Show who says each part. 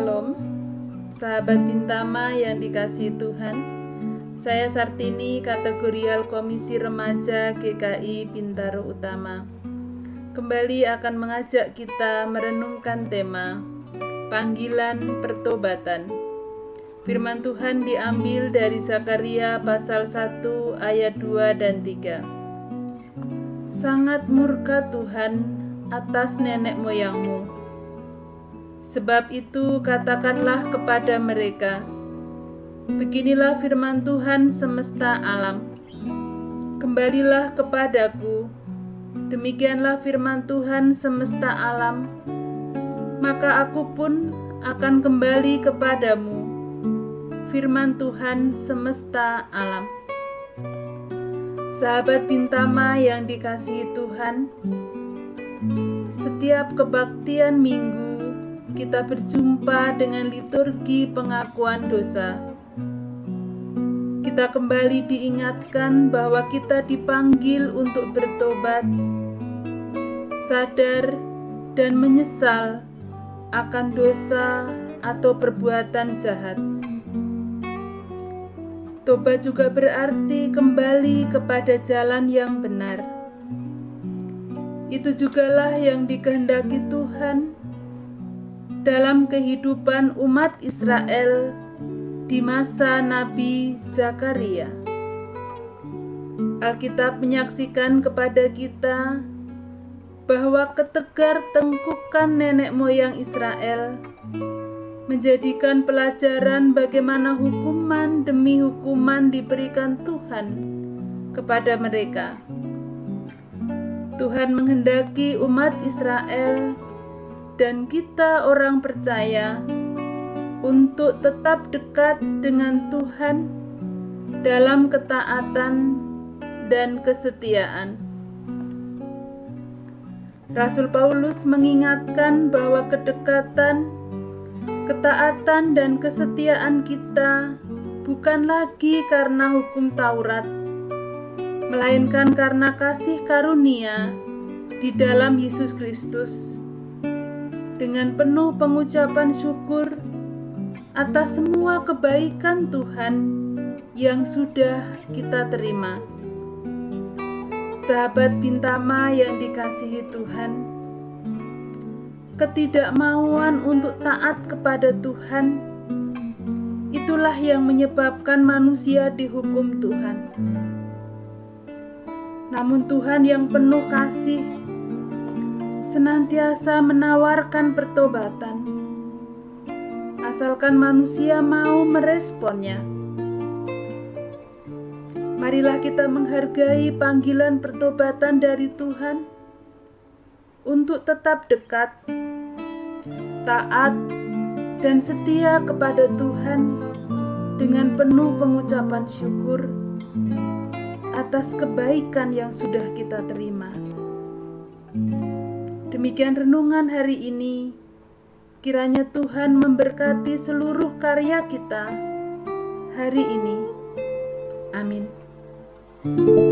Speaker 1: Sahabat Bintama yang dikasih Tuhan, saya Sartini, kategorial Komisi Remaja GKI Bintaro Utama. Kembali akan mengajak kita merenungkan tema Panggilan Pertobatan. Firman Tuhan diambil dari Zakaria pasal 1 ayat 2 dan 3. Sangat murka Tuhan atas nenek moyangmu Sebab itu katakanlah kepada mereka, Beginilah firman Tuhan semesta alam. Kembalilah kepadaku, demikianlah firman Tuhan semesta alam, maka aku pun akan kembali kepadamu. Firman Tuhan semesta alam. Sahabat Bintama yang dikasihi Tuhan, setiap kebaktian minggu kita berjumpa dengan liturgi pengakuan dosa. Kita kembali diingatkan bahwa kita dipanggil untuk bertobat, sadar, dan menyesal akan dosa atau perbuatan jahat. Tobat juga berarti kembali kepada jalan yang benar. Itu jugalah yang dikehendaki Tuhan dalam kehidupan umat Israel di masa Nabi Zakaria. Alkitab menyaksikan kepada kita bahwa ketegar tengkukan nenek moyang Israel menjadikan pelajaran bagaimana hukuman demi hukuman diberikan Tuhan kepada mereka. Tuhan menghendaki umat Israel dan kita orang percaya untuk tetap dekat dengan Tuhan dalam ketaatan dan kesetiaan. Rasul Paulus mengingatkan bahwa kedekatan, ketaatan, dan kesetiaan kita bukan lagi karena hukum Taurat, melainkan karena kasih karunia di dalam Yesus Kristus dengan penuh pengucapan syukur atas semua kebaikan Tuhan yang sudah kita terima. Sahabat Bintama yang dikasihi Tuhan, ketidakmauan untuk taat kepada Tuhan itulah yang menyebabkan manusia dihukum Tuhan. Namun Tuhan yang penuh kasih senantiasa menawarkan pertobatan, asalkan manusia mau meresponnya. Marilah kita menghargai panggilan pertobatan dari Tuhan untuk tetap dekat, taat, dan setia kepada Tuhan dengan penuh pengucapan syukur atas kebaikan yang sudah kita terima. Demikian renungan hari ini. Kiranya Tuhan memberkati seluruh karya kita hari ini. Amin. thank you